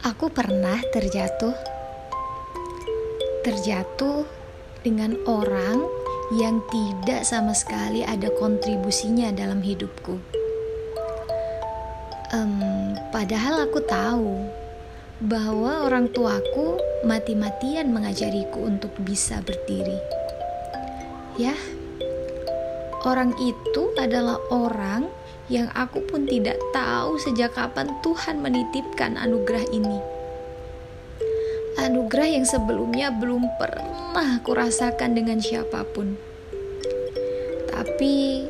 Aku pernah terjatuh, terjatuh dengan orang yang tidak sama sekali ada kontribusinya dalam hidupku. Um, padahal aku tahu bahwa orang tuaku mati-matian mengajariku untuk bisa berdiri. Ya, orang itu adalah orang yang aku pun tidak tahu sejak kapan Tuhan menitipkan anugerah ini. Anugerah yang sebelumnya belum pernah kurasakan dengan siapa pun. Tapi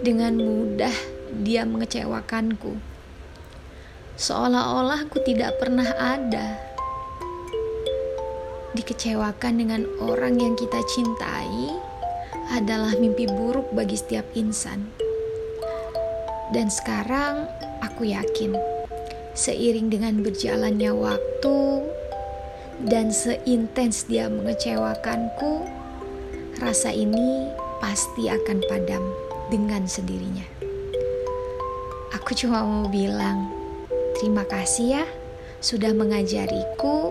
dengan mudah dia mengecewakanku. Seolah-olah aku tidak pernah ada. Dikecewakan dengan orang yang kita cintai adalah mimpi buruk bagi setiap insan. Dan sekarang aku yakin, seiring dengan berjalannya waktu dan seintens dia mengecewakanku, rasa ini pasti akan padam dengan sendirinya. Aku cuma mau bilang, terima kasih ya sudah mengajariku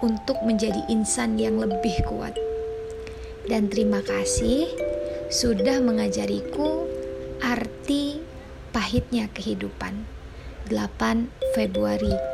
untuk menjadi insan yang lebih kuat. Dan terima kasih sudah mengajariku arti pahitnya kehidupan. 8 Februari